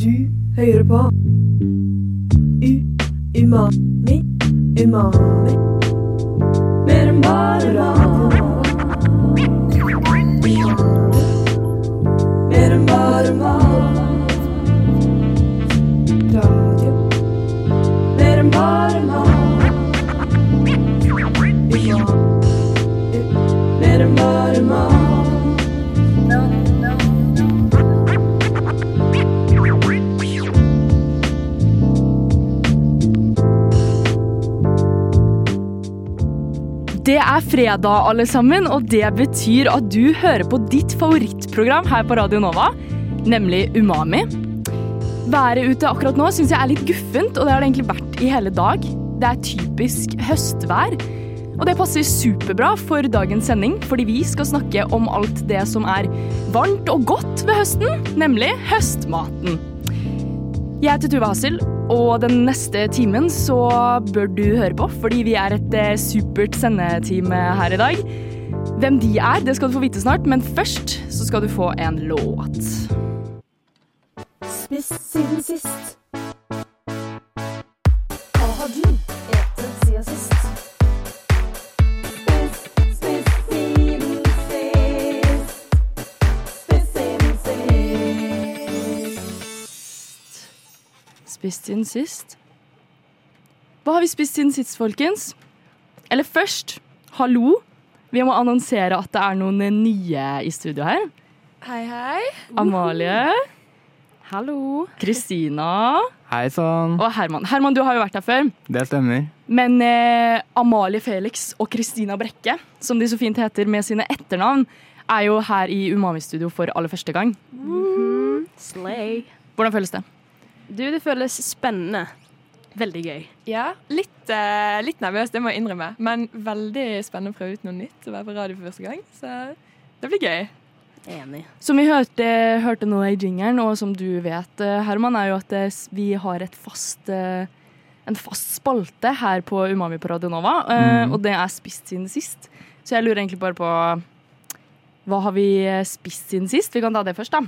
Du hører på. U Umami Umami. Mer enn bare mat er fredag, alle sammen, og det betyr at du hører på ditt favorittprogram her på Radio Nova, nemlig Umami. Været ute akkurat nå syns jeg er litt guffent, og det har det egentlig vært i hele dag. Det er typisk høstvær, og det passer superbra for dagens sending, fordi vi skal snakke om alt det som er varmt og godt ved høsten, nemlig høstmaten. Jeg heter Tuva Hassel, og den neste timen så bør du høre på, fordi vi er et eh, supert sendeteam her i dag. Hvem de er, det skal du få vite snart, men først så skal du få en låt. Spist siden sist. Spist siden sist. Hva har vi spist siden sist, folkens? Eller først, hallo. Vi må annonsere at det er noen nye i studio her. Hei, hei. Amalie, Hallo. Kristina Hei sann, og Herman. Herman, du har jo vært her før. det stemmer. Men eh, Amalie Felix og Kristina Brekke, som de så fint heter med sine etternavn, er jo her i Umami-studio for aller første gang. Slay. Hvordan føles det? Du, det føles spennende. Veldig gøy. Ja, litt, uh, litt nervøs, det må jeg innrømme. Men veldig spennende å prøve ut noe nytt og være på radio for første gang. Så det blir gøy. Enig. Som vi hørte, hørte nå i jingeren, og som du vet, eh, Herman, er jo at eh, vi har et fast, en fast spalte her på Umami på Radio Nova, eh, Mm. og det er spist siden sist. Så jeg lurer egentlig bare på hva har vi spist siden sist? Vi kan ta det først, da.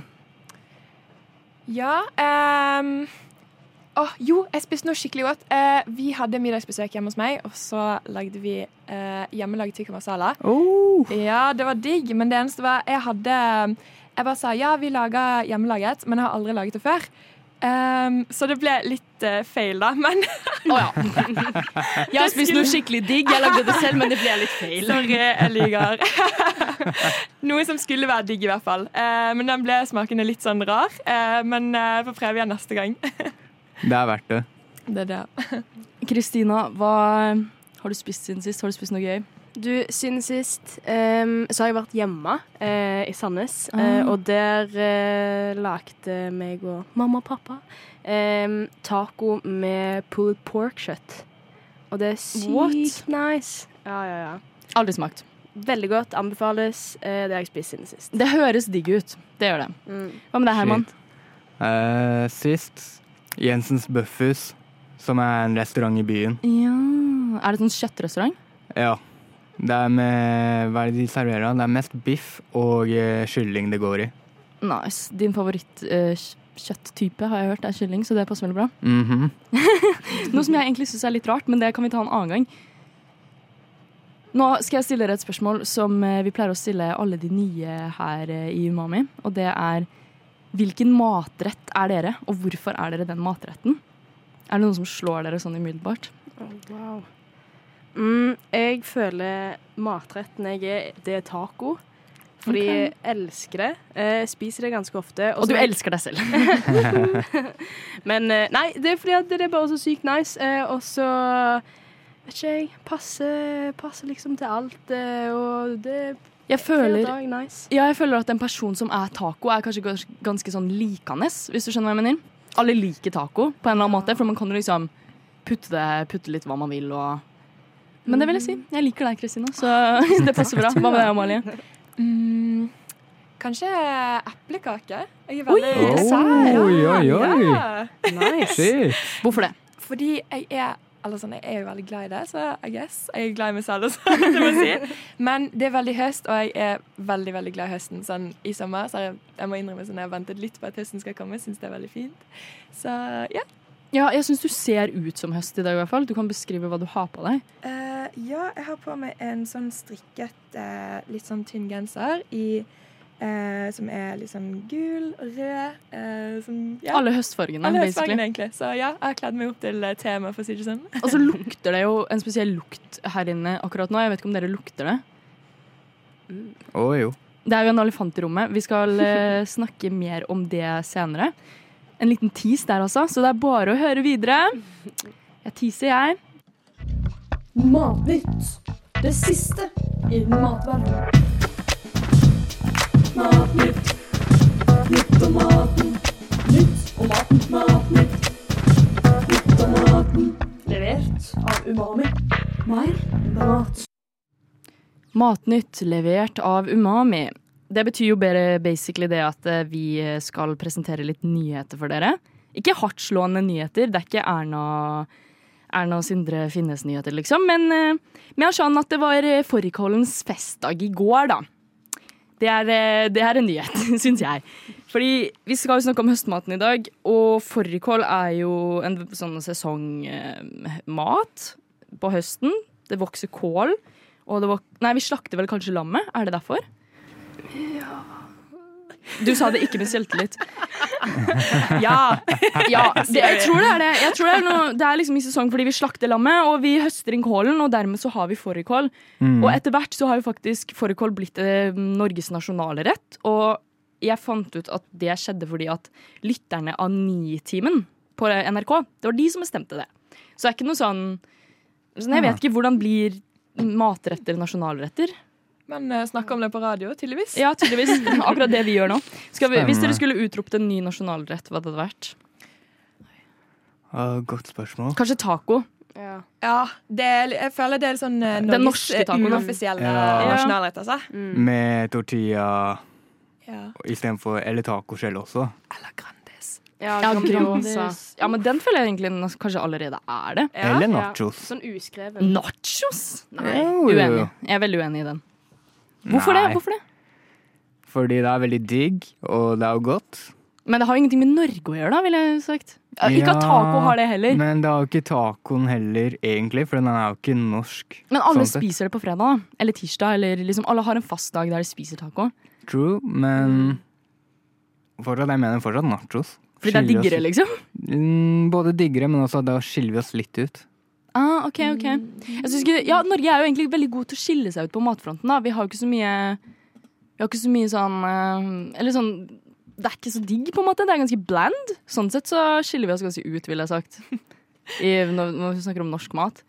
Ja Um, oh, Jo, jeg spiste noe skikkelig godt. Uh, vi hadde middagsbesøk hjemme hos meg, og så lagde vi uh, hjemmelaget tikka masala. Oh. Ja, det var digg, men det eneste var Jeg hadde Jeg bare sa ja, vi lager hjemmelaget, men jeg har aldri laget det før. Ehm, så det ble litt uh, feil, da. Men Å ja. Jeg har spist noe skikkelig digg. Jeg lagde det selv, men det ble litt feil. Sorry, jeg lyver. Noe som skulle være digg, i hvert fall. Uh, men den ble smakende litt sånn rar. Uh, men uh, får prøve igjen neste gang. Det er verdt det. Det er det. Kristina, hva har du spist siden sist? Har du spist noe gøy? Du, siden sist um, så har jeg vært hjemme uh, i Sandnes, Ah. eh, og der uh, lagde meg og mamma og pappa um, taco med pulled pork-kjøtt. Og det er sykt What? nice. Ja, ja, ja. Aldri smakt. Veldig godt. Anbefales. Eh, det har jeg spist siden sist. Det høres digg ut. Det gjør det. Mm. Hva med deg, Herman? Eh, sist Jensens Bøffhus som er en restaurant i byen. Ja, Er det sånn kjøttrestaurant? Ja. Det er med Hva er det de serverer? Det er mest biff og uh, kylling det går i. Nice. Din favoritt-kjøtttype har jeg hørt er kylling, så det passer veldig bra. Mhm. Noe som jeg egentlig syns er litt rart, men det kan vi ta en annen gang. Nå skal jeg stille dere et spørsmål som eh, vi pleier å stille alle de nye her eh, i Umami. Og det er hvilken matrett er dere, og hvorfor er dere den matretten? Er det noen som slår dere sånn umiddelbart? Wow. Mm, jeg føler matretten jeg er, det er taco. Fordi okay. jeg elsker det. Jeg spiser det ganske ofte. Og du elsker deg selv. Men eh, nei, det er fordi at det er bare så sykt nice. eh, Og så vet ikke jeg passer, passer liksom til alt. eh, Og det Jeg føler, dag nice. ja, jeg føler at en person som er taco, er kanskje ganske sånn likende, hvis du skjønner hva jeg mener. Alle liker taco på en eller annen måte, for man kan jo liksom putte, det, putte litt hva man vil og Men det vil jeg si. Jeg liker deg, Kristina, så det passer bra. Hva med deg, Amalie? Mm, kanskje eplekake? Jeg er Oi! dessert. Oi, oi, oi. Ja. Nice. Hvorfor det? Fordi jeg er eller sånn, Jeg er jo veldig glad i det, så I guess. Jeg er glad i meg selv også, det må jeg si. Men det er veldig høst, og jeg er veldig veldig glad i høsten. Sånn i sommer så jeg, jeg må innrømme sånn, jeg har ventet litt på at høsten skal komme. Syns det er veldig fint. Så ja. Ja, jeg syns du ser ut som høst i dag, i hvert fall. Du kan beskrive hva du har på deg. Uh, ja, jeg har på meg en sånn strikket, uh, litt sånn tynn genser i eh, Som er litt sånn gul og rød. Eh, som, ja. Alle høstfargene, Alle høstfargene, egentlig. Så ja, jeg har kledd meg opp til tema temaet, for å si det sånn. Og så lukter det jo en spesiell lukt her inne akkurat nå. Jeg vet ikke om dere lukter det. Å jo. Det er jo en elefant i rommet. Vi skal eh, snakke mer om det senere. En liten tease der, altså. Så det er bare å høre videre. Jeg teaser, jeg. Matnytt. Det siste innen matverdenen. Matnytt. Nytt om maten. Nytt om maten. Matnytt. Nytt om maten. Levert av Umami. Mer mat. Matnytt levert av Umami. Det betyr jo basically det at eh, vi skal presentere litt nyheter for dere. Ikke hardtslående nyheter, det er ikke Erna, Erna og Sindre Finnes-nyheter, liksom. Men vi har sånn at det var eh, fårikålens festdag i går, da. Det er, eh, det er en nyhet, syns jeg. Fordi vi skal jo snakke om høstmaten i dag, og fårikål er jo en sånn sesongmat på høsten. Det vokser kål. Og det vok Nei, vi slakter vel kanskje lammet? Er det derfor? Du sa det ikke med selvtillit. ja. ja det, jeg tror det er det. Jeg tror det, er noe, det er liksom i sesong fordi vi slakter lammet, og vi høster inn kålen, og dermed så har vi fårikål. Og etter hvert så har jo faktisk fårikål blitt eh, Norges nasjonale rett. Og jeg fant ut at det skjedde fordi at lytterne av Nitimen på NRK, det var de som bestemte det. Så det er ikke noe sånn sånn, Jeg vet ikke hvordan blir matretter nasjonalretter. Men uh, snakke om det på radio, tydeligvis. Ja, tydeligvis. Akkurat det vi gjør nå. Skal vi, hvis dere skulle utropt en ny nasjonalrett, hva hadde det vært? Uh, godt spørsmål. Kanskje taco. Ja. Ja, det er, jeg føler det er sånn uh, Den norske eh, tacoen. uoffisielle Ja. nasjonalrett, altså. Med tortilla Ja. istedenfor Eller taco selv også. Eller Grandis. Ja, Ja, Grandis. Ja, men den føler jeg egentlig kanskje allerede er det. Ja. Eller Ja. nachos. Sånn uskreven. Nachos? Nei, uenig. Jeg er veldig uenig i den. Hvorfor det? Hvorfor det? Fordi det er veldig digg, og det er jo godt. Men det har ingenting med Norge å gjøre, da, ville jeg sagt. Ja, Ikke at taco har det heller. Men det har jo ikke tacoen heller, egentlig, for den er jo ikke norsk. Men alle sånn spiser det på fredag, da. Eller tirsdag. Eller liksom alle har en fast dag der de spiser taco. True, men fortsatt, jeg mener fortsatt nachos. Fordi det er diggere, liksom. Mm, Både diggere, men også da skiller vi oss litt ut. Ah, ok, ok. Jeg synes ikke, ja, Norge er jo egentlig veldig god til å skille seg ut på matfronten. da. Vi har jo ikke så mye Vi har ikke så mye sånn eh, Eller sånn Det er ikke så digg, på en måte. Det er ganske bland. Sånn sett så skiller vi oss ganske ut, ville jeg sagt. I, når, når vi snakker om norsk mat.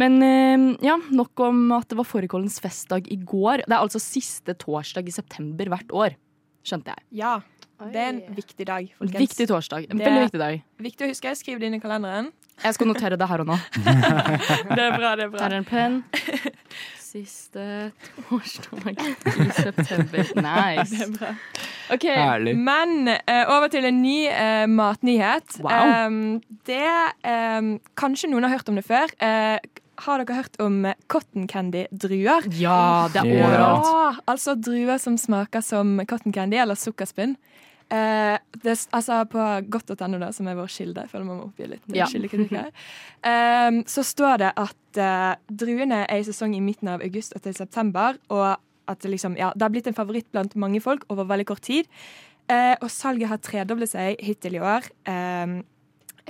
Men eh, ja, nok om at det var fårikålens festdag i går. Det er altså siste torsdag i september hvert år. Skjønte jeg. Ja. Det er en viktig dag, folkens. Viktig torsdag. En veldig viktig dag. Viktig å huske. Skriv det inn i kalenderen. Jeg skal notere det her og nå. Det er bra, det er bra. Her er en penn. Siste torsdag i september. Nice. Det er bra. OK. Herlig. Men eh, over til en ny eh, matnyhet. Wow. Um, det um, Kanskje noen har hørt om det før. Uh, har dere hørt om cotton candy-druer? Ja, det er overalt. Ja, altså druer som smaker som cotton candy eller sukkerspinn. Eh, det, altså På godt.no, som er vår kilde, føler man må oppgi litt Ja. kildekritikk her, em, så står det at eh, druene er i sesong i midten av august og til september, og at det, liksom, ja, det har blitt en favoritt blant mange folk over veldig kort tid. Eh, og salget har tredoblet seg hittil i år, em,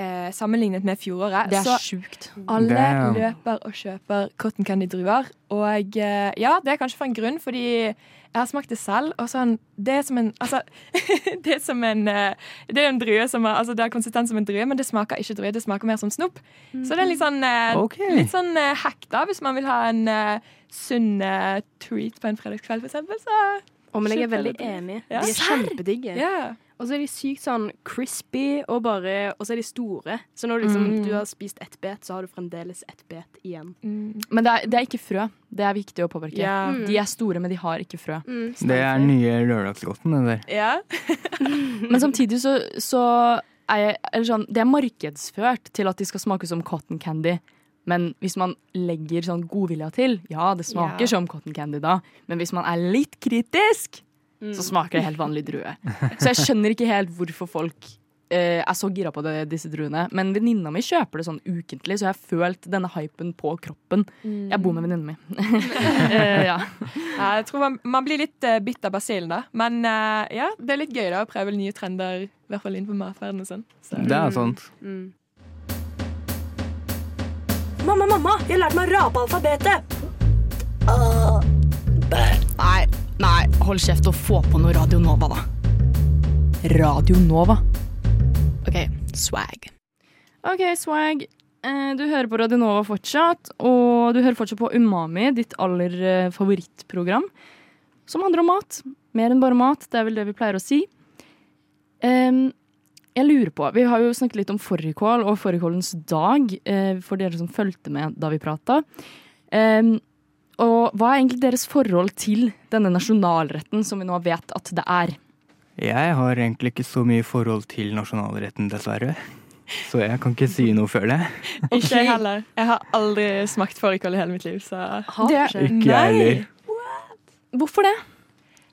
eh, sammenlignet med fjoråret. Det er Så sjukt. alle Damn. løper og kjøper cotton candy-druer. Og eh, ja, det er kanskje for en grunn, fordi jeg har smakt det selv. Og sånn, det er som en Altså, det er som en eh, Det er en drue som har, altså, det har konsistens som en drue, men det smaker ikke drue. Det smaker mer som snop. Så det er litt sånn, eh, Ok. litt sånn eh, hack, da, hvis man vil ha en eh, sunn eh, treat på en fredagskveld, for eksempel. Så oh, men jeg er veldig enig. Ja. De er kjempedigge. ja. Og så er de sykt sånn crispy, og, bare, og så er de store. Så når liksom, Mm. du har spist ett bet, så har du fremdeles ett bet igjen. Mm. Men det er, det er ikke frø. Det er viktig å påpeke. Yeah. Mm. De er store, men de har ikke frø. Mm, Det er nye lørdagsgodten, det der. ja. Men samtidig så, så er, eller sånn, det er markedsført til at de skal smake som cotton candy. Men hvis man legger sånn godvilja til, ja, det smaker yeah. som cotton candy da. Men hvis man er litt kritisk, så smaker det helt vanlig drue. Så jeg skjønner ikke helt hvorfor folk eh, er så gira på det, disse druene. Men venninna mi kjøper det sånn ukentlig, så jeg har følt denne hypen på kroppen. Jeg bor med venninna mi. Eh, ja. Ja, jeg tror man, man blir litt uh, bitt av basillen, da. Men eh, ja, det er litt gøy da å prøve nye trender, i hvert fall innenfor matverdenen og sånn. Så. Det er sant. Mamma, mamma, jeg har lært meg å rape alfabetet! Nei, nei, hold kjeft og få på noe Radio Nova, da. Radio Nova. OK, swag. OK, swag. Eh, Du hører på Radio Nova fortsatt, og du hører fortsatt på Umami, ditt aller eh, favorittprogram, som handler om mat. Mer enn bare mat, det er vel det vi pleier å si. Um, jeg lurer på, Vi har jo snakket litt om fårikål og fårikålens dag, eh, for dere som fulgte med da vi prata. Em, og hva er egentlig deres forhold til denne nasjonalretten som vi nå vet at det er? Jeg har egentlig ikke så mye forhold til nasjonalretten, dessverre. Så jeg kan ikke si noe før det. Ikke jeg heller. Jeg har aldri smakt fårikål i hele mitt liv, så Det- Ikke jeg heller. Hvorfor det?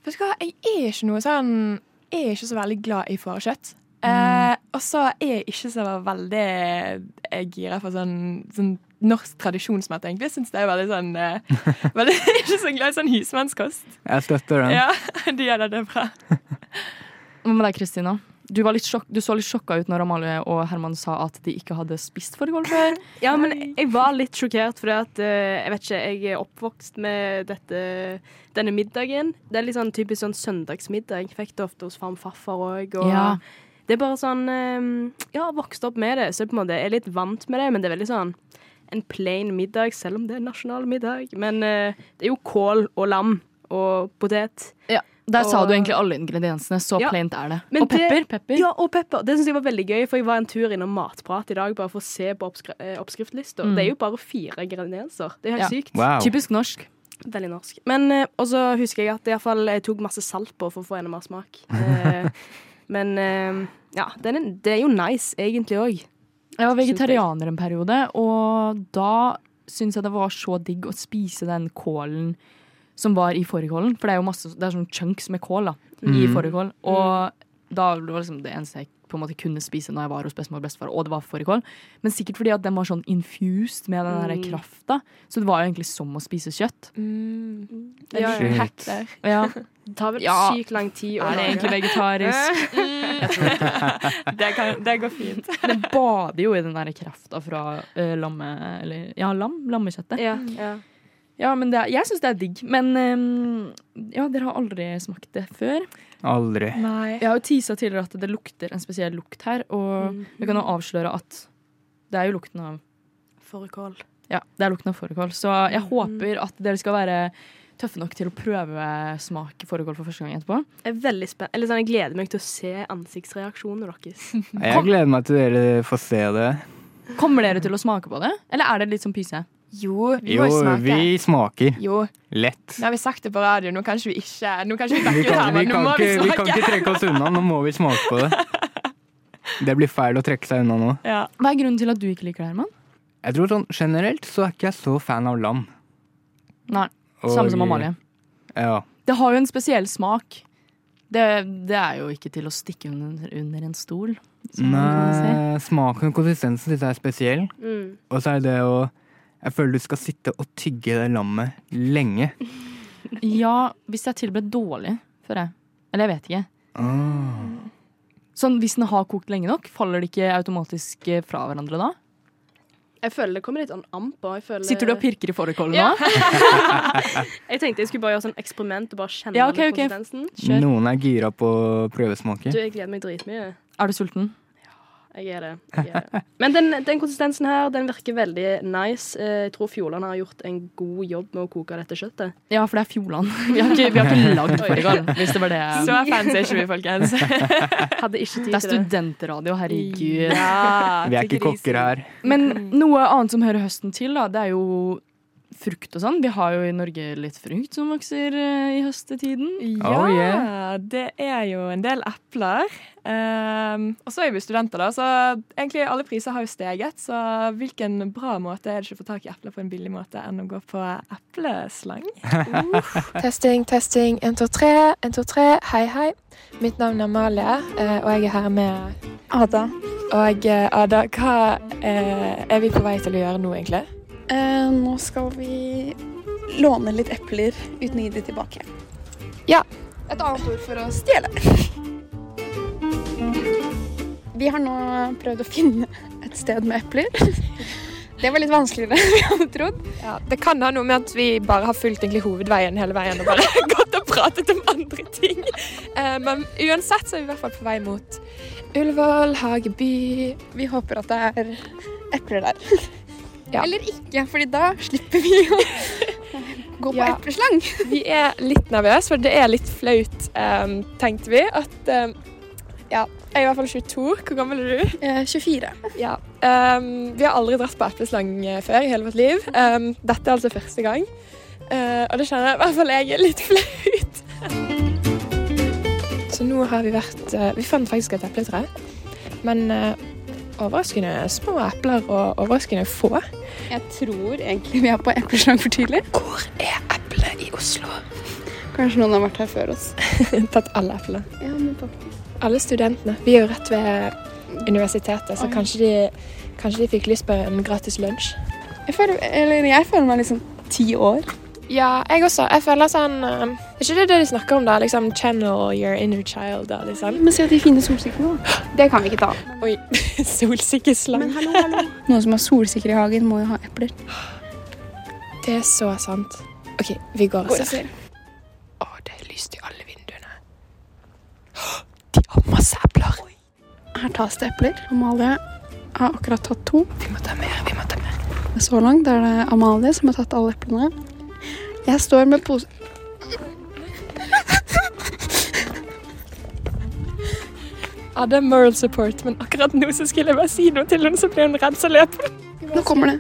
Vet du hva, jeg er ikke noe sånn Jeg er ikke så veldig glad i fårekjøtt. Eh, og så er jeg ikke så veldig Jeg gira for sånn, sånn norsk tradisjonsmat, egentlig. Jeg syns det er veldig sånn eh, veldig, ikke så glad i sånn husmannskost. Jeg støtter den. Ja, de gjør det, det er bra. Hva med deg, Kristina? Du, var litt sjokk, du så litt sjokka ut når Amalie og Herman sa at de ikke hadde spist fårikål før. Ja, men jeg var litt sjokkert, for at eh, jeg vet ikke, jeg er oppvokst med dette, denne middagen. Det er litt sånn typisk sånn søndagsmiddag. Jeg fikk det ofte hos farm farfar òg. Og Ja. Det er bare sånn eh, Ja, vokste opp med det, så jeg på en måte er litt vant med det, men det er veldig sånn en plain middag, selv om det er nasjonal middag. Men eh, det er jo kål og lam og potet. Ja, Der sa du egentlig alle ingrediensene. Så Ja. plaint er det. Og pepper. det- pepper. Ja, og pepper. Det syns jeg var veldig gøy, for jeg var en tur innom Matprat i dag bare for å se på oppskri eh, oppskriftlista. Mm. Det er jo bare fire ingredienser. Det er helt Ja. sykt. Wow. Typisk norsk. Veldig norsk. Men eh, Og så husker jeg at jeg, fall, jeg tok masse salt på for å få enda mer smak. Eh, men eh, ja, den er, det er jo nice egentlig òg. Jeg var vegetarianer en periode, og da syns jeg det var så digg å spise den kålen som var i fårikålen. For det er jo masse, det er sånn chunks med kål da, i Mm. fårikål. Og da var det liksom det eneste jeg på en måte kunne spise når jeg var hos bestemor og bestefar, og det var fårikål. Men sikkert fordi at den var sånn infused med den Mm. krafta. Så det var jo egentlig som å spise kjøtt. Mm. Ja, Ja, Shit. hack der. Ja. Det tar vel Ja. sykt lang tid. å Er det egentlig vegetarisk? Det, kan, det går fint. Det bader jo i den der krafta fra eh, lamme... Eller ja, lam. Lammekjøttet. Ja, ja. Ja, men det er, jeg syns det er digg. Men um, ja, dere har aldri smakt det før. Aldri. Nei. Jeg har jo tisa tidligere at det lukter en spesiell lukt her, og jeg kan jo avsløre at det er jo lukten av Fårikål. Ja, det er lukten av fårikål. Så jeg håper at dere skal være tøffe nok til å prøve smake fårikål for første gang etterpå. Jeg er veldig spent. Eller sånn, jeg gleder meg til å se ansiktsreaksjonene deres. Jeg gleder meg til dere får se det. Kommer dere til å smake på det, eller er det litt som pyse? Jo, vi Jo, må jo smake. vi smaker. Jo, Lett. nå har vi sagt det på radio. Nå kan ikke vi ikke Nå kan ikke vi backe ut her, men nå må vi smake. vi kan ikke trekke oss unna. Nå må vi smake på det. Det blir feil å trekke seg unna nå. Ja. Hva er grunnen til at du ikke liker det, Herman? Jeg tror sånn generelt så er ikke jeg så fan av lam. Nei, Og- Samme som Amalie. Ja. Det har jo en spesiell smak. Det, det er jo ikke til å stikke under, under en stol. Nei, si. Smaken og konsistensen jeg er spesiell. Mm. Og så er det å Jeg føler du skal sitte og tygge det lammet lenge. Ja, hvis det er ble dårlig, før jeg. Eller jeg vet ikke. Ah. Sånn, Hvis den har kokt lenge nok, faller de ikke automatisk eh, fra hverandre da? Jeg føler det kommer litt sånn an på. Føler- Sitter du og pirker i fårikålen Ja. nå? Jeg tenkte jeg skulle bare gjøre sånn eksperiment og bare kjenne Ja, okay, konsistensen. Kjør. Noen er gira på å prøvesmake. Du, jeg gleder meg dritmye. Er du sulten? Jeg er det. Jeg er det. Men den, den konsistensen her, den virker veldig nice. Eh, Jeg tror Fjordland har gjort en god jobb med å koke dette kjøttet. Ja, for det er Fjordland. Vi har ikke, vi har ikke lagd fårikål, hvis det var det. Så fancy er ikke vi, folkens. Hadde ikke tid til Det Det er studentradio, herregud. Ja, Vi er ikke kokker her. Men noe annet som hører høsten til, da, det er jo frukt og sånn. Vi har jo i Norge litt frukt som vokser eh, i høstetiden. Ja, Oh, yeah. det er jo en del epler. Um, og så er vi studenter, da, så egentlig alle priser har jo steget. Så hvilken bra måte er det ikke å få tak i epler på en billig måte enn å gå på epleslang? testing, testing. 1, 2, 3. 1, 2, 3. Hei, hei. Mitt navn er Amalie, eh, og jeg er her med Ada. Og eh, Ada, hva eh, er vi på vei til å gjøre nå, egentlig? Eh, nå skal vi låne litt epler uten å gi de tilbake. Ja. Et annet ord for å stjele. Vi har nå prøvd å finne et sted med epler. Det var litt vanskeligere enn vi hadde trodd. Ja, det kan ha noe med at vi bare har fulgt egentlig hovedveien hele veien og bare gått og pratet om andre ting. Eh, men uansett så er vi i hvert fall på vei mot Ullevål, Hageby. Vi håper at det er epler der. Ja. Eller ikke, fordi da slipper vi å gå på Ja. epleslang. Vi er litt nervøse, for det er litt flaut, um, tenkte vi. At um, Ja, jeg er i hvert fall 22. Hvor gammel er du? Eh, 24. Ja. Um, vi har aldri dratt på epleslang eh, før i hele vårt liv. Dette er altså første gang. Uh, og det kjenner jeg i hvert fall jeg er litt flaut. Så nå har vi vært uh, Vi fant faktisk et epletre. Men eh, overraskende små epler og overraskende få. Jeg tror egentlig vi er på epleslang for tidlig. Hvor er eplet i Oslo? Kanskje noen har vært her før oss. Tatt alle eplene. Ja, men faktisk. Alle studentene. Vi er jo rett ved universitetet, så kanskje de, kanskje de fikk lyst på en gratis lunsj. Jeg føler, eller jeg føler meg liksom ti år. Ja, jeg også. Jeg føler sånn eh, Er ikke det det de snakker om, da? Liksom channel your inner child, da, liksom? Men se de fine solsikkene, da. Det kan vi ikke ta. Oi, solsikkeslang. Men hallo, hallo. Noen som har solsikker i hagen, må jo ha epler. Det er så sant. OK, vi går og ser. ser. Å, det er lyst i alle vinduene. De har masse epler. Her tas det epler. Amalie har akkurat tatt to. Vi må ta mer, vi må ta mer. Så langt er det Amalie som har tatt alle eplene. Jeg står med pose... Ja, det er moral support, men akkurat nå så skulle jeg bare si noe til henne, så ble hun redd, så løp hun. Nå kommer det.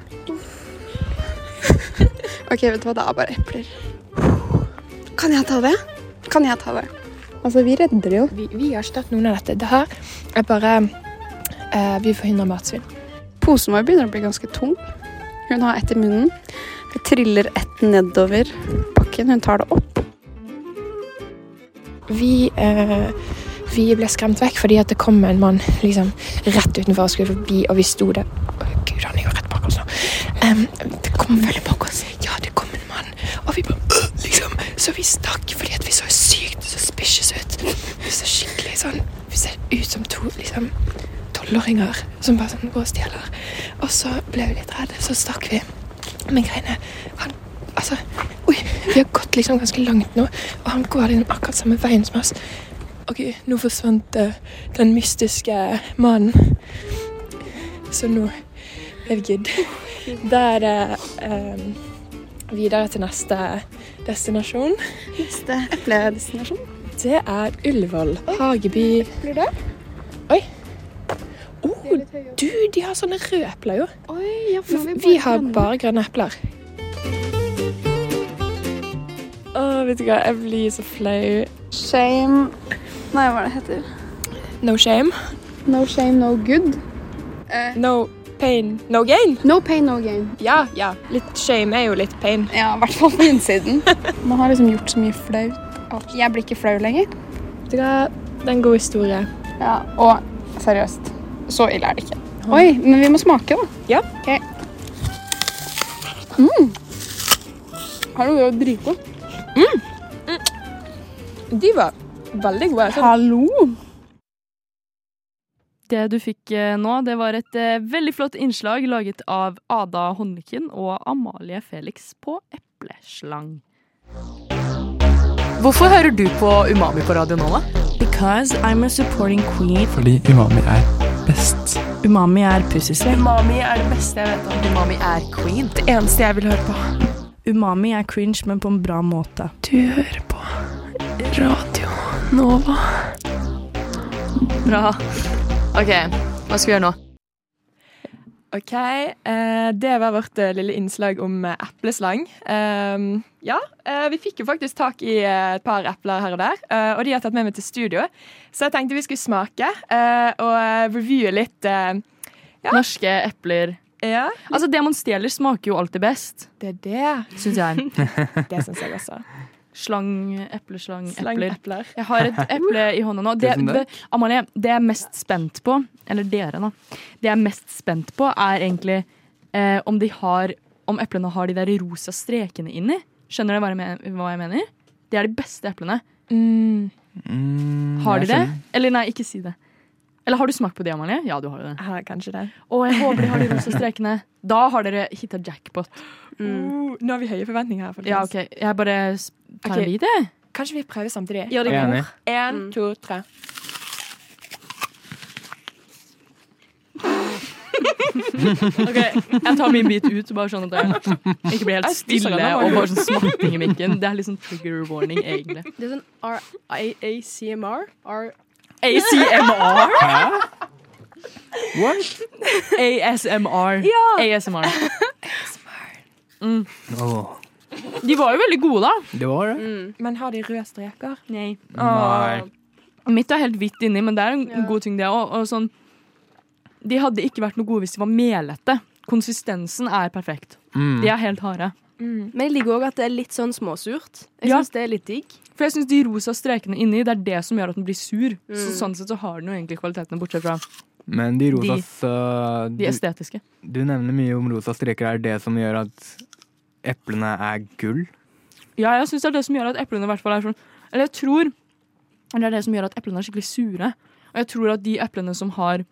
OK, vet du hva, det er bare epler. Kan jeg ta det? Kan jeg ta det? Altså, vi redder det jo. Vi, vi har ikke tatt noen av dette. Det her er bare eh, Vi forhindrer matsvinn. Posen vår begynner å bli ganske tung. Hun har ett i munnen. Triller ett nedover bakken. Hun tar det opp. Vi, eh, vi ble skremt vekk fordi at det kom en mann liksom, rett utenfor og skulle forbi, og vi sto der. Oh, Gud, han er jo rett bak oss nå. Um, det kom veldig bak oss. Ja, det kom en mann. Og vi bare uh, liksom Så vi stakk fordi at vi så sykt suspicious ut. Vi så skikkelig sånn Vi ser ut som to liksom tolvåringer som bare sånn går og stjeler. Og så ble vi litt redde, så stakk vi. Men greiene Han Altså, oi, vi har gått liksom ganske langt nå, og han går den akkurat samme veien som oss. OK, nå forsvant uh, den mystiske mannen. Så nå er vi good. Da er eh, videre til neste destinasjon. Neste epledestinasjon. Det er Ullevål. Hageby. Blir det? Oi. Oh, du, de har sånne røde epler, jo. Oi, ja, for vi, Vi har bare grønne epler. Å, vet du hva, jeg blir så flau. Shame Nei, hva er det heter? No shame, No shame, no good. Eh, no pain, no gain. no pain, no gain. Ja, ja. Litt shame er jo litt pain. Ja, i hvert fall på innsiden. Man har liksom gjort så mye flaut at jeg blir ikke flau lenger. Vet du hva, det er en god historie. Ja, og seriøst, så ille er det ikke. Oi, men vi må smake, da. Ja. Ok. Mm. Hallo, det var dritgodt. De var veldig gode. Så... Hallo! Det du fikk eh, nå, det var et eh, veldig flott innslag laget av Ada Honniken og Amalie Felix på epleslang. Hvorfor hører du på Umami på Radio Nova? Because I'm a supporting queen. Fordi umami er best. Umami er pussysvett. Umami er det beste jeg vet om. Umami er queen. Det eneste jeg vil høre på. Umami er cringe, men på en bra måte. Du hører på Radio Nova. Bra. OK, hva skal vi gjøre nå? OK. eh, det var vårt eh, lille innslag om eh, epleslang. Um, ja, eh, vi fikk jo faktisk tak i et par epler her og der, eh, og de har tatt med meg til studio. Så jeg tenkte vi skulle smake eh, og revue reviewe litt. eh, Norske epler. ja, Altså, det man stjeler, smaker jo alltid best, det er det. syns jeg. Det syns jeg også. Slang, epleslang, epler. Slangepler. Jeg har et eple i hånda nå. Det, det. Amalie, det jeg er mest spent på, eller dere, da Det jeg er mest spent på, er egentlig eh, om de har Om eplene har de der rosa strekene inni. Skjønner dere hva jeg, men, hva jeg mener? Det er de beste eplene. Mm. Mm, Har de det? Eller nei, ikke si det. Eller har du smakt på det, Amalie? Ja, du har jo det. Ja, kanskje det. Og jeg håper de har de rosa strekene. Da har dere hitta jackpot. Uh, nå har vi høye forventninger her. folkens. Ja, OK. Jeg bare tar okay. bit. Kanskje vi prøver samtidig? Gjør det Enig. god. Én, Mm. to, tre. Ok, Jeg tar min bit ut, bare sånn at jeg ikke blir helt stille og bare sånn smatting i mikken. Det er litt sånn trigger warning, egentlig. Det er sånn R A- ACMR. Hæ? What? ASMR. Ja! ASMR. Mm. Oh. De var jo veldig gode, da. det var det. mm. Men har de røde streker? Nei. Nei. Mitt er helt hvitt inni, men det er en Ja. god ting, det òg. Og sånn De hadde ikke vært noe gode hvis de var melete. Konsistensen er perfekt. Mm. De er helt harde. Mm. Men jeg liker òg at det er litt sånn småsurt. Jeg Ja. syns det er litt digg. For jeg syns de rosa strekene inni, det er det som gjør at den blir sur. Mm. Så sånn sett så har den jo egentlig kvalitetene, bortsett fra Men de rosa De- de du, estetiske. du nevner mye om rosa streker. Er det som gjør at eplene er gull? Ja, jeg syns det er det som gjør at eplene i hvert fall er sånn Eller jeg tror det er det som gjør at eplene er skikkelig sure. Og jeg tror at de eplene som har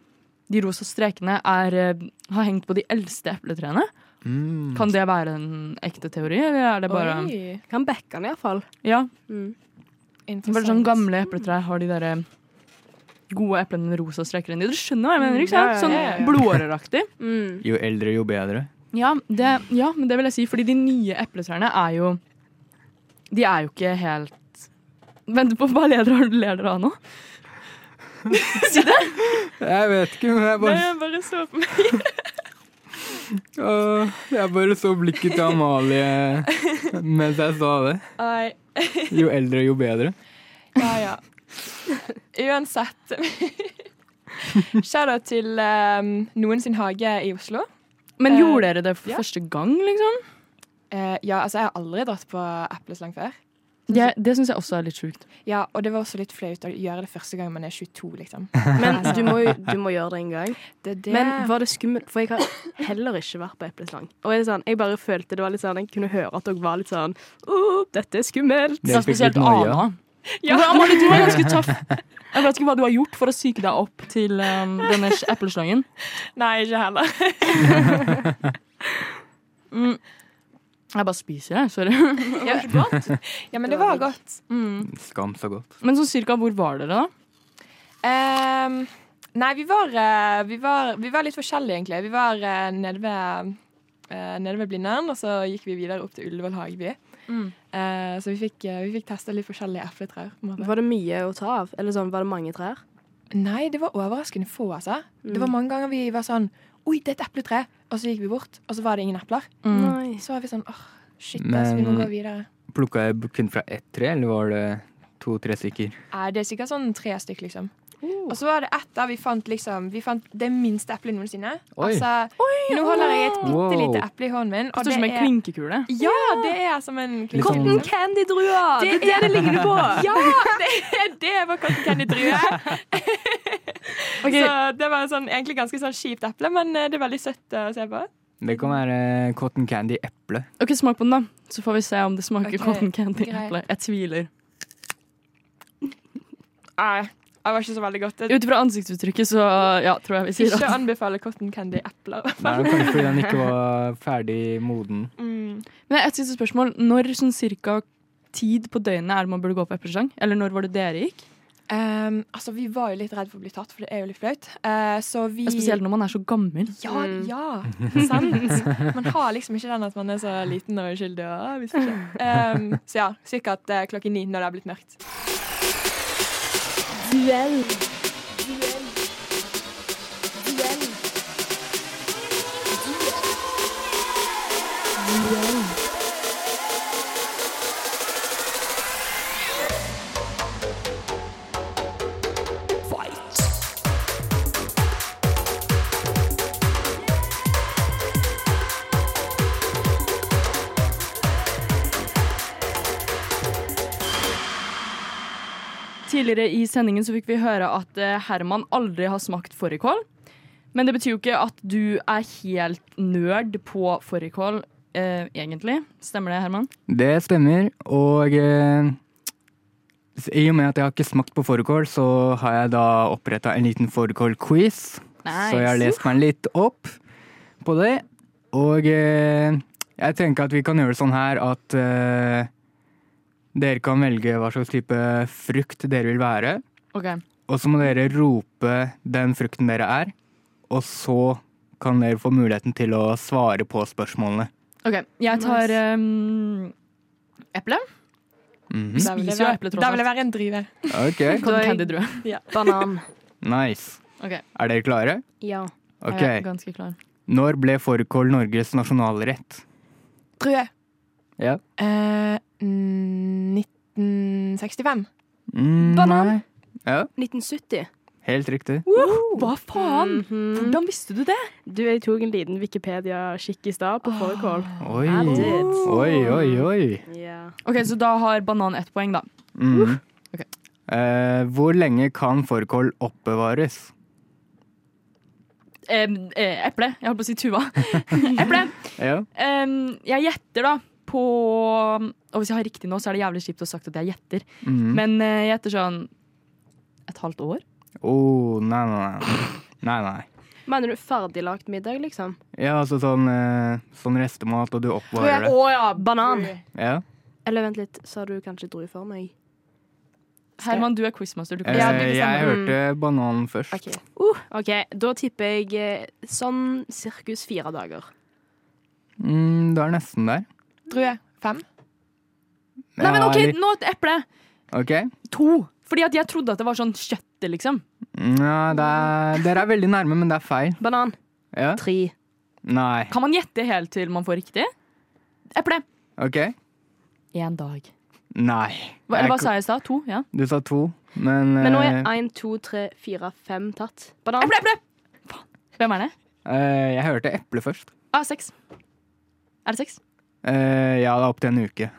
de rosa strekene, er, eh, har hengt på de eldste epletrærne. Mm. Kan det være en ekte teori, eller er det bare Oi, Kan backe den iallfall. Ja. Mm. Bare sånn gamle epletrær har de derre gode eplene med rosa streker inni. Dere skjønner hva jeg mener, ikke sant? Ja, Sånn ja, ja. blodåreraktig. Mm. Jo eldre, jo bedre. Ja, det, ja, men det vil jeg si, fordi de nye epletrærne er jo De er jo ikke helt Vent på hva ler dere av nå? si det! Jeg vet ikke, men jeg Nei, jeg bare så på meg. Jeg bare så blikket til Amalie mens jeg sa det. Jo eldre, jo bedre. Ja, ja. Uansett. Shout-out til um, noen sin hage i Oslo. Men Eh, gjorde dere det for ja. første gang, liksom? Uh, ja, altså, jeg har aldri dratt på epleslang før. Det, det syns jeg også er litt sjukt. Ja, Og det var også litt flaut å gjøre det første gang man er 22, liksom. Men du må, du må gjøre det en gang. Det det. Men var det skummelt? For jeg har heller ikke vært på epleslang. Og sånn, jeg bare følte det var litt sånn Jeg kunne høre at dere var litt sånn Å, dette er skummelt. Det er spesielt. Ana. Ja. Amalie, du var ganske tøff. Jeg vet ikke hva du har gjort for å psyke deg opp til um, denne epleslangen. Nei, ikke heller. Mm. Jeg bare spiser, jeg. Sorry. Ja, ja, men det var godt. Mm. Skam så godt. Men sånn cirka, hvor var dere, da? Um, nei, vi var, eh, vi, var, vi var litt forskjellige, egentlig. Vi var uh, nede ved, uh, nede ved Blindern, og så gikk vi videre opp til Ullevål Hageby. Mm. Uh, så vi fikk, vi fikk testa litt forskjellige epletrær. på en måte. Var det mye å ta av? Eller sånn, var det mange trær? Nei, det var overraskende få, altså. Det Mm. var mange ganger vi var sånn Oi, det er et epletre! Og så gikk vi bort, og så var det ingen epler. Mm. Nei. Så var vi sånn åh, shit, altså, vi må gå videre. Plukka jeg kun fra ett tre, eller var det to-tre stykker? Nei, det er sikkert sånn tre stykker, liksom. Og så var det ett der vi fant liksom Vi fant det minste eplet noensinne. Oi. Altså, nå holder jeg et bitte lite eple i hånden min, og Står som en klinkekule. Ja, det er som en Litt sånn- Cotton candy-drua! Det er det det ligner på! Ja, det er det var cotton candy-drue. Ok, Så det var sånn, egentlig ganske sånn kjipt eple, men eh, det er veldig søtt å se på. Det kan være cotton candy eple. ok, smak på den, da. Så får vi se om det smaker okay. cotton candy-eple. Jeg tviler. Nei, det var ikke så veldig godt. Ut ifra ansiktsuttrykket så ja, tror jeg vi sier Ikke at anbefale cotton candy-epler. Det er kanskje fordi den ikke var ferdig moden. Mm. Men et siste spørsmål. Når sånn cirka tid på døgnet er det man burde gå på eplesang? Eller når var det dere gikk? Um, altså, Vi var jo litt redd for å bli tatt, for det er jo litt flaut. Uh, vi... Spesielt når man er så gammel. Ja, mm. ja, sant. Man har liksom ikke den at man er så liten og uskyldig. Og, um, så ja, sikkert uh, eh, klokken ni når det er blitt mørkt. Duell. Duell. Duell. Duell. Tidligere i sendingen så fikk vi høre at eh, Herman aldri har smakt fårikål. Men det betyr jo ikke at du er helt nerd på fårikål, eh, egentlig. Stemmer det, Herman? Det stemmer, og eh, i og med at jeg har ikke smakt på fårikål, så har jeg da oppretta en liten fårikål-quiz. Så jeg har lest meg litt opp på det. Og eh, jeg tenker at vi kan gjøre det sånn her at eh, dere kan velge hva slags type frukt dere vil være. Okay. Og så må dere rope den frukten dere er. Og så kan dere få muligheten til å svare på spørsmålene. Ok, Jeg tar um, eple. Mm -hmm. Spiser jo eple, tross Da vil det være en drive. Okay. Candy-drue. Banan. nice. Okay. Er dere klare? Ja. Okay. Jeg er ganske klar. Når ble fårikål Norges nasjonalrett? Drue. Ja. Eh, 1965. Mm, Banan. Ja, 1970. helt riktig. Hva faen? Mhm. Hvordan visste du det? Du, jeg tok en liten Wikipedia-kikk i stad på fårikål. Oi, oi, oi. oi. Yeah. Ok, Så da har banan ett poeng, da. Mm. Okay. Eh, hvor lenge kan fårikål oppbevares? Eh, eh, eple. Jeg holdt på å si tuva. eple. Ja. Jeg gjetter, da, på Og hvis jeg har riktig nå, så er det jævlig kjipt å ha sagt at jeg gjetter. Mhm. Men eh, jeg gjetter sånn et halvt år. Oh, nei, nei, nei. nei, nei. Mener du ferdiglagt middag, liksom? Ja, altså sånn, eh, sånn restemat, og du oppvarer det. ja, banan. Ja. Eller vent litt, sa du kanskje drue for meg? Herman, du er quizmaster. Du kan Eh, jeg hørte bananen først. OK, uh, ok, da tipper jeg eh, sånn sirkus fire dager. Mm, du er nesten der. Drue. Fem. Nei, men OK, nå et eple. Ok. To. Fordi at jeg trodde at det var sånn kjøttet, liksom. Ja, er, dere er veldig nærme, men det er feil. Banan. Ja. Tre. Nei. Kan man gjette helt til man får riktig? Eple. OK? Én dag. Nei. Hva, eller hva Jeg- sa jeg i stad? To? Ja. Du sa to, men, Men nå er eh, én, to, tre, fire, fem tatt. Banan. Eple, eple! Faen. Hvem er det? eh, Jeg hørte eple først. Ah, seks. Er det seks? Eh, ja, det er opp til en uke.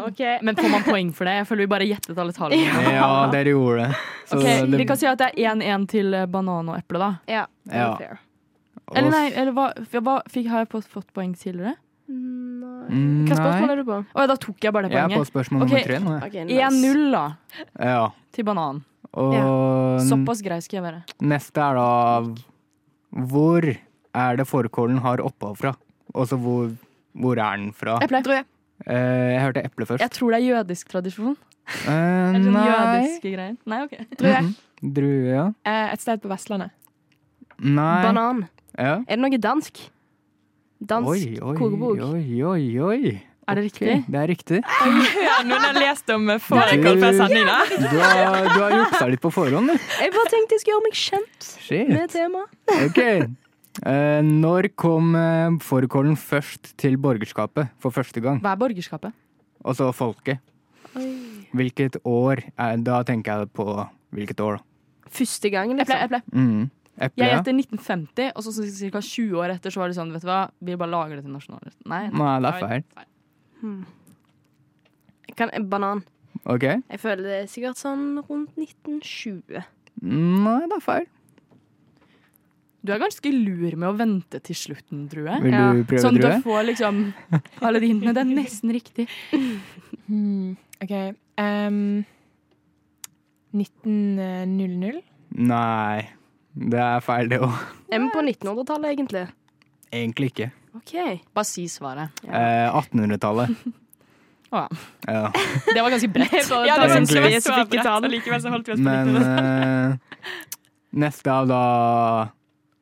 Okay. Men får man poeng for det? Jeg føler vi bare gjettet alle tallene. Ja, dere gjorde det. Så Ok, det- Vi kan si at det er 1-1 til eh, banan og eple, da. Ja. Ja. Eller nei, eller hva, hva fikk, har jeg fått, fått poeng tidligere? Nei. Mm, Hva spørsmål er du på? Å ja, da tok jeg bare det poenget. Jeg er på spørsmål nummer tre nå, jeg. Ok, nice. 1-0 da, Ja. til banan. Og Såpass grei skal jeg være. neste er da Hvor er det fårikålen har opphav fra? Altså hvor, hvor er den fra? Eple. Drue. Eh, jeg hørte eple først. Jeg tror det er jødisk tradisjon. Eh, Eller sånn nei. jødiske greier. Nei, ok. Drue. Mhm. Drue, ja. Eh, et sted på Vestlandet. Nei. Banan. Ja. Er det noe dansk? Dansk Oi, oi, kokebok. oi, oi, oi. Er det riktig? riktig? Det er riktig. Ja, noen har lest om fårikål sending, da. Du har, du har juksa litt på forhånd, du. Jeg bare tenkte jeg skulle gjøre meg kjent Shit. med temaet. Ok. Eh, når kom uh, fårikålen først til borgerskapet for første gang? Hva er borgerskapet? Altså folket. Hvilket år? Er, da tenker jeg på hvilket år, da. Første gang, Eple, liksom. eple. Mm. Eple, Jeg gjetter 1950, og så ca. 20 år etter så var det sånn, vet du hva, vi bare lager det til nasjonalrett. Nei, Nei, det er feil. Kan, banan. Ok? Jeg føler det er sikkert sånn rundt 1920. Nei, det er feil. Du er ganske lur med å vente til slutten, tror jeg. Vil du prøve, Sånn du Drue? får liksom alle de hintene. Det er nesten riktig. Hmm, OK. Um, 1900? Nei. Det er feil, det òg. Vi på 1900-tallet, egentlig? Egentlig ikke. OK. Bare si svaret. Eh, 1800-tallet. Å, Ja. Det var ganske bredt. Ja, det var egentlig spesifikke tall. Likevel så holdt vi oss på Men 1900. eh, neste av da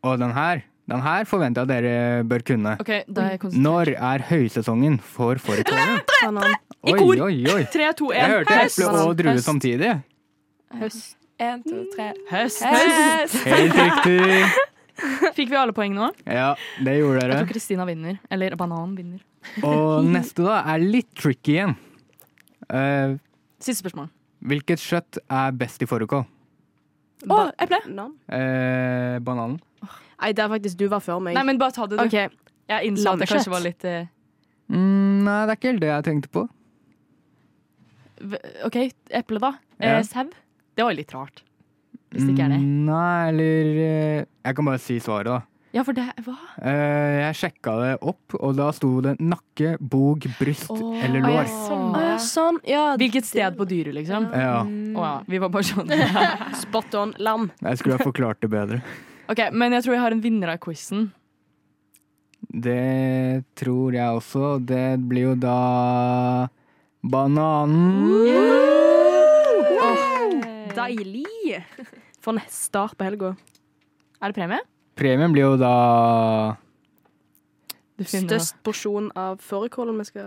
Og den her. Den her forventer jeg at dere bør kunne. Okay, da er jeg konsentrert. Når er høysesongen for fårikålen? Banan. I Oi, kor. oi, oi. 3, 2, 1. Jeg hørte eple og drue Høst. samtidig. Høst. En, to, tre. Høst. Høst! Helt riktig. Fikk vi alle poeng nå? Ja, det gjorde Jeg dere. tror Kristina vinner. Eller Banan vinner. Og neste da er litt tricky igjen. Eh, Siste spørsmål. hvilket kjøtt er best i fårikål? Å, eple! Banan. Eh, bananen. Nei, det er faktisk du var før meg. Nei, men bare ta det, du. OK. Jeg innså at det kanskje var litt eh, Mm, nei, det er ikke helt det jeg tenkte på. v- OK, eple, da. Ja. Eh, sau. Det var litt rart. Hvis det ikke er det. Mm, Nei, eller eh, Jeg kan bare si svaret, da. Ja, for det Hva? Eh, jeg sjekka det opp, og da sto det nakke, bog, bryst Åh, eller ja, lår. Sånn, Å, ja, sånn. Ja, Hvilket sted på dyret, liksom? Å Ja, ja. Vi var bare sånn. spot on lam. jeg skulle ha forklart det bedre. OK, men jeg tror jeg har en vinner av quizen. Det tror jeg også. Det blir jo da bananen. Deilig! For en start på helga. Er det premie? Premien blir jo da Størst porsjon av fårikålen vi skal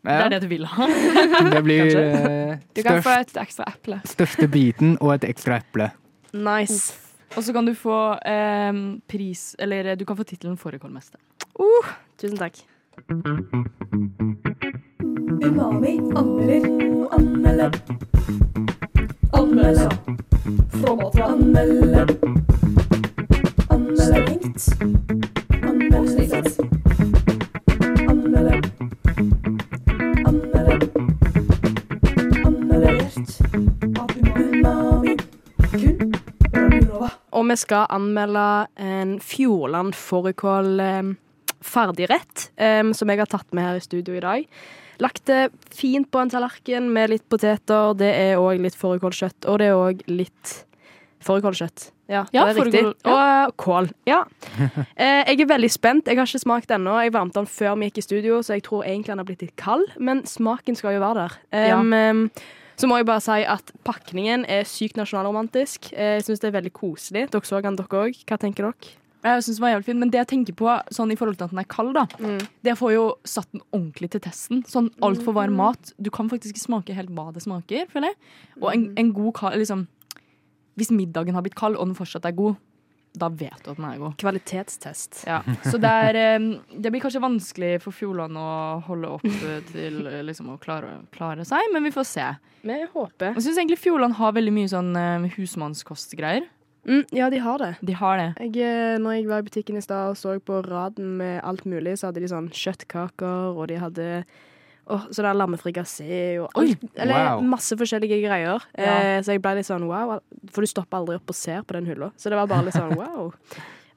Det er det du vil ha. Det blir eh, Du kan få et ekstra eple. største biten og et ekstra eple. Nice. Og så kan du få eh, pris Eller du kan få tittelen Fårikålmester. Tusen takk. Umami anmelder. Anmelder. Fra Matra. anmelde. Anmelder. Strengt. Vi skal anmelde en Fjordland fårikål eh, ferdigrett, eh, som jeg har tatt med her i studio i dag. Lagt det fint på en tallerken med litt poteter. Det er òg litt fårikålkjøtt, og det er òg litt fårikålkjøtt. Ja, Ja, det er riktig. Ja. Og eh, kål. Ja. Eh, jeg er veldig spent. Jeg har ikke smakt ennå. Jeg varmte den før vi gikk i studio, så jeg tror egentlig den har blitt litt kald, men smaken skal jo være der. Ja. Um, um, så må jeg bare si at pakningen er sykt nasjonalromantisk. Eh, Jeg syns det er veldig koselig. Dere så den, dere òg. Hva tenker dere? Jeg synes den var jævlig fin, Men det jeg tenker på sånn i forhold til at den er kald, da det får jo satt den ordentlig til testen. Sånn altfor varm mat. Du kan faktisk ikke smake helt hva det smaker, føler jeg. Og en, en god kald liksom, Hvis middagen har blitt kald, og den fortsatt er god, da vet du at den er god. Kvalitetstest. Ja. Så det, er, det blir kanskje vanskelig for Fjordland å holde opp eh, til eh, liksom, å klare, klare seg, men vi får se. Vi håper. Jeg syns egentlig Fjordland har veldig mye sånn husmannskostgreier. Mm, ja, de har det. De har det. Jeg, eh, når jeg var i butikken i stad og så på raden med alt mulig, så hadde de sånn kjøttkaker, og de hadde Åh, så det er lammefrikassé og alt. Eller wow. masse forskjellige greier. Ja. Eh, så jeg ble litt sånn wow, for du stopper aldri opp og ser på den hylla. Så det var bare litt sånn wow.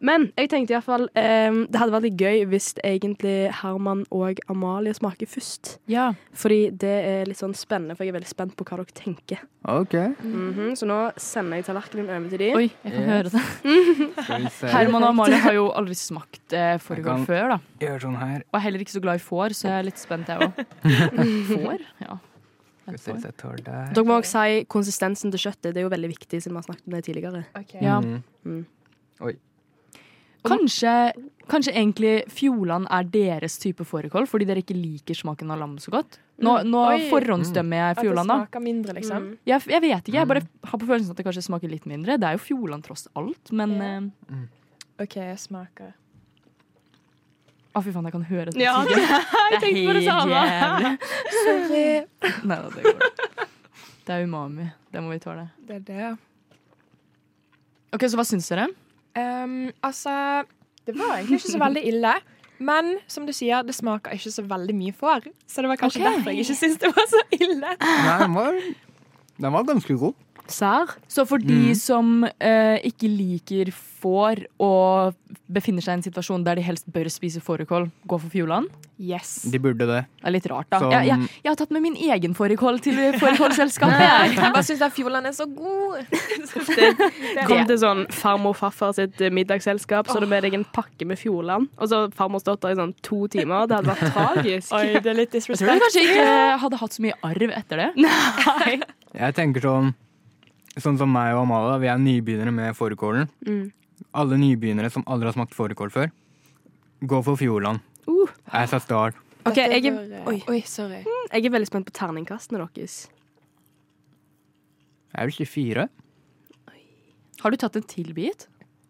Men jeg tenkte iallfall eh, det hadde vært litt gøy hvis egentlig Herman og Amalie smaker først. Ja. Fordi det er litt sånn spennende, for jeg er veldig spent på hva dere tenker. OK. Mhm, så nå sender jeg tallerkenen over til dem. Oi, jeg kan Yes. høre det. Se. Herman og Amalie har jo aldri smakt eh, fårikål før, da. Gjør sånn her. Og er heller ikke så glad i får, så jeg er litt spent, jeg òg. får? Ja. Dere må også si konsistensen til kjøttet. Det er jo veldig viktig, siden vi har snakket om det tidligere. Ja. Mm. Kanskje, kanskje egentlig Fjordland er deres type fårikål, fordi dere ikke liker smaken av lam så godt. Nå, nå Oi. forhåndsdømmer jeg At det smaker mindre, liksom. Mm. Jeg, jeg vet ikke, jeg bare har på følelsen at det kanskje smaker litt mindre. Det er jo Fjordland tross alt, men Ja. eh, OK, jeg smaker. Å, fy faen, jeg kan høre det. Ja, jeg tenkte på det samme. Sorry. Nei da, det går. Det er umami. Det må vi tåle. Det er det. Ok, Så hva syns dere? Um, altså, det var egentlig ikke så veldig ille. Men som du sier, det smaker ikke så veldig mye får. Så det var kanskje okay. derfor jeg ikke syntes det var så ille. Nei, den var, den var ganske god. Serr? Så for de som eh, ikke liker får og befinner seg i en situasjon der de helst bør spise fårikål, gå for Fjordland? Yes. De burde det. Det er litt rart, da. Som- Jeg, jeg, jeg har tatt med min egen fårikål til fårikålselskapet. Jeg bare syns fjordland er så god. Kom til sånn farmor og farfar sitt eh, middagsselskap, så du med deg en pakke med Fjordland. Og så farmor stått der i sånn to timer. Det hadde vært tragisk. Oi, det er litt Jeg tror jeg kanskje ikke hadde hatt så mye arv etter det. Jeg tenker sånn Sånn som meg og Amalie, vi er nybegynnere med fårikålen. Mm. Alle nybegynnere som aldri har smakt fårikål før, gå for Fjordland. Uh. As a start. Okay, jeg er, oi. Oi, sorry. jeg er veldig spent på terningkastene deres. Jeg vil ikke fire. Har du tatt en til bit?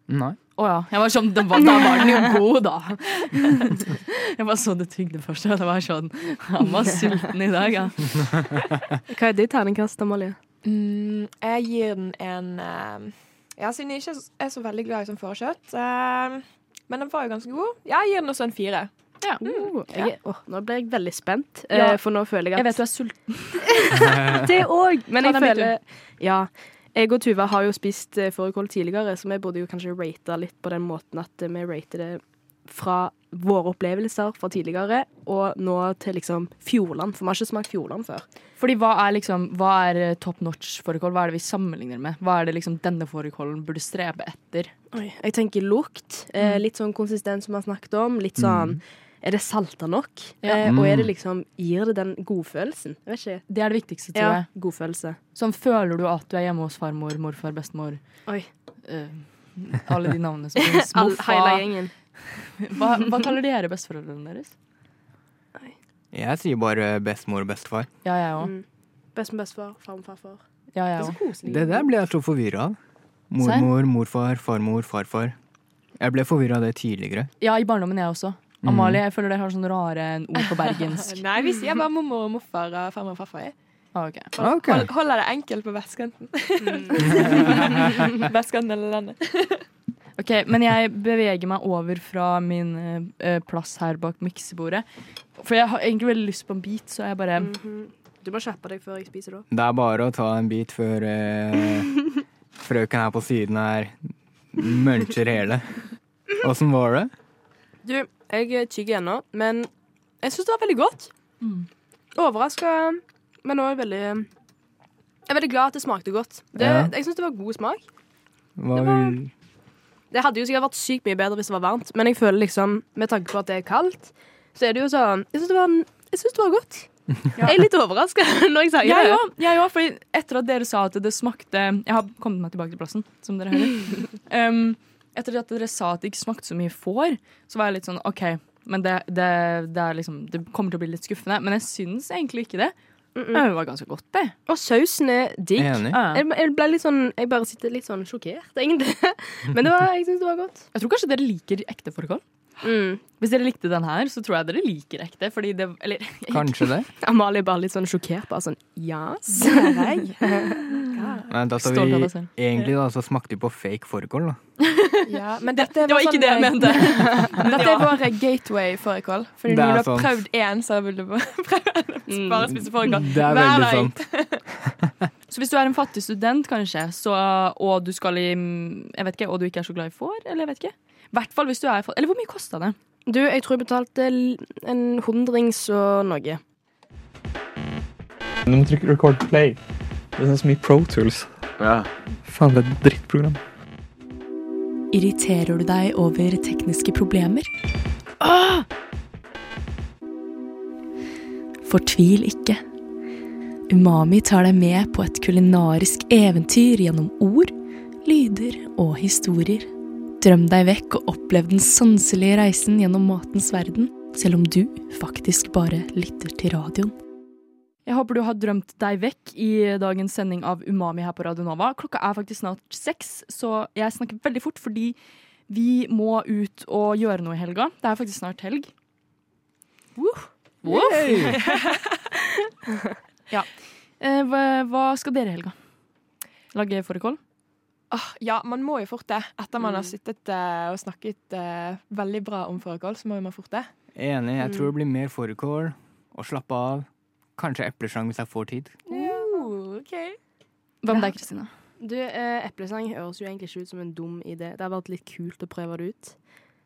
Nei. Å ja. Jeg var sånn, var, da var den jo god, da. Jeg bare så det tygde først, og det var sånn Han var sulten i dag, ja. Hva er ditt terningkast, Amalie? Mm, jeg gir den en eh, Ja, siden jeg ikke er så veldig glad i sånn fårekjøtt. eh, men den var jo ganske god. Ja, jeg gir den også en fire. Ja. Uh, jeg, åh, nå ble jeg veldig spent, eh, Ja. for nå føler jeg at Jeg vet du er sulten. Det òg! Men jeg føler Ja. Jeg og Tuva har jo spist fårikål tidligere, så vi burde jo kanskje rate litt på den måten at vi rater det fra våre opplevelser fra tidligere og nå til liksom Fjordland, for vi har ikke smakt Fjordland før. Fordi hva er liksom Hva er eh, top notch fårikål? Hva er det vi sammenligner med? Hva er det liksom denne fårikålen burde strebe etter? Oi. Jeg tenker lukt. Eh, litt sånn konsistens som vi har snakket om. Litt sånn Er det salta nok? Ja. Eh, og er det liksom Gir det den godfølelsen? Jeg vet ikke. Det er det viktigste, tror Ja, jeg. godfølelse. Sånn føler du at du er hjemme hos farmor, morfar, bestemor Oi. eh, Alle de navnene som finnes. Moffa. hele gjengen. Hva, hva kaller dere besteforeldrene deres? Jeg sier bare bestemor og bestefar. Ja, jeg òg. Mm. Bestemor, bestefar, farmor, farfar. Ja, Det jeg òg. koselig. Det der ble jeg så forvirra av. Mormor, morfar, farmor, farfar. Jeg ble forvirra av det tidligere. Ja, i barndommen jeg også. Mm. Amalie, jeg føler dere har sånne rare ord på bergensk. Nei, vi sier bare mormor og morfar og farmor og farfar. Ah, ok. Ok. Hold, holder det enkelt på vestkanten. vestkanten eller landet. Ok, Men jeg beveger meg over fra min eh, plass her bak miksebordet. For jeg har egentlig veldig lyst på en bit, så jeg bare Mhm. Du må skjerpe deg før jeg spiser, da. Det er bare å ta en bit før eh, frøken her på siden her muncher hele. Åssen var det? Du, jeg tygger ennå, men jeg syns det var veldig godt. Mm. Overraska, men òg veldig Jeg er veldig glad at det smakte godt. Det, Ja. Jeg syns det var god smak. Hva Det var- vil Det hadde jo sikkert vært sykt mye bedre hvis det var varmt, men jeg føler liksom, med tanke på at det er kaldt, så er det jo sånn Jeg syns det, det var godt. Jeg er litt overraska når jeg sier Jeg det. jeg òg, fordi etter at dere sa at det smakte Jeg har kommet meg tilbake til plassen, som dere hører. Um, etter at dere sa at det ikke smakte så mye får, så var jeg litt sånn OK, men det, det, det, er liksom, det kommer til å bli litt skuffende. Men jeg syns egentlig ikke det. Det var ganske godt, det. Og sausen er digg. Jeg, jeg ble litt sånn Jeg bare sitter litt sånn sjokkert, egentlig. Men det var, jeg syns det var godt. Jeg tror kanskje dere liker ekte fårikål. Mm. Hvis dere likte den her, så tror jeg dere liker ekte. Fordi det Eller Kanskje det? Amalie bare litt sånn sjokkert. Bare sånn Ja, Nei, da, så vi, egentlig da, så smakte vi på fake fårikål, da. Ja, men dette Det var ikke det jeg mente. Dette er vår gateway fårikål. Fordi når du har sant. prøvd én, så vil du bare Mm. spise fårikål. Det er Hver veldig dag. sant. Så hvis du er en fattig student, kanskje, så, og du skal i Jeg vet ikke, og du ikke er så glad i får, eller jeg vet ikke. Hvert fall hvis du er. Eller hvor mye kosta det? Du, jeg tror jeg betalte en hundrings og noe. Nå må trykke record play. Det er sånn som i Pro Tools. Ja. Faen, det er et drittprogram. Irriterer du deg over tekniske problemer? Fortvil ikke. Umami tar deg med på et kulinarisk eventyr gjennom ord, lyder og historier. Drøm deg vekk og opplev den sanselige reisen gjennom matens verden, selv om du faktisk bare lytter til radioen. Jeg håper du har drømt deg vekk i dagens sending av Umami her på Radio Nova. Klokka er faktisk snart seks, så jeg snakker veldig fort fordi vi må ut og gjøre noe i helga. Det er faktisk snart helg. Woof. Woof. ja. Eh, hva, hva skal dere i helga? Lage fårikål? Åh, ja, man må jo fort det. Etter man har Mm. sittet uh, og snakket uh, veldig bra om fårikål, så må man fort det. Enig. Jeg Mm. tror det blir mer fårikål og slappe av. Kanskje epleslang hvis jeg får tid. Uh, ok. Hva med deg, Kristina? Du, eh, Eplesang høres jo egentlig ikke ut som en dum idé. Det har vært litt kult å prøve det ut.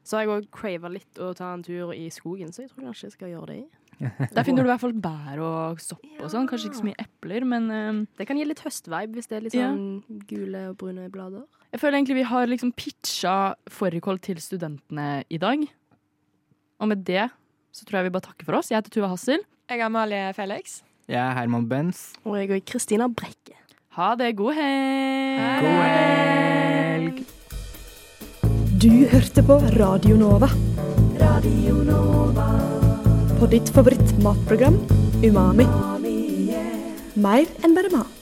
Så har jeg òg crava litt å ta en tur i skogen, så jeg tror kanskje jeg skal gjøre det. Der finner du i hvert fall bær og sopp og sånn. Kanskje ikke så mye epler, men eh, Det kan gi litt høstvibe hvis det er litt Ja. sånn gule og brune blader. jeg føler egentlig vi har liksom pitcha fårikål til studentene i dag. Og med det så tror jeg vi bare takker for oss. Jeg heter Tuva Hassel. Jeg er Amalie Felix. Jeg er Herman Benz. Og jeg er Kristina Brekke. Ha det. God helg! God helg! Du hørte på Radio Nova. Radio Nova. På ditt favoritt matprogram Umami. Umami yeah. Mer enn bare mat.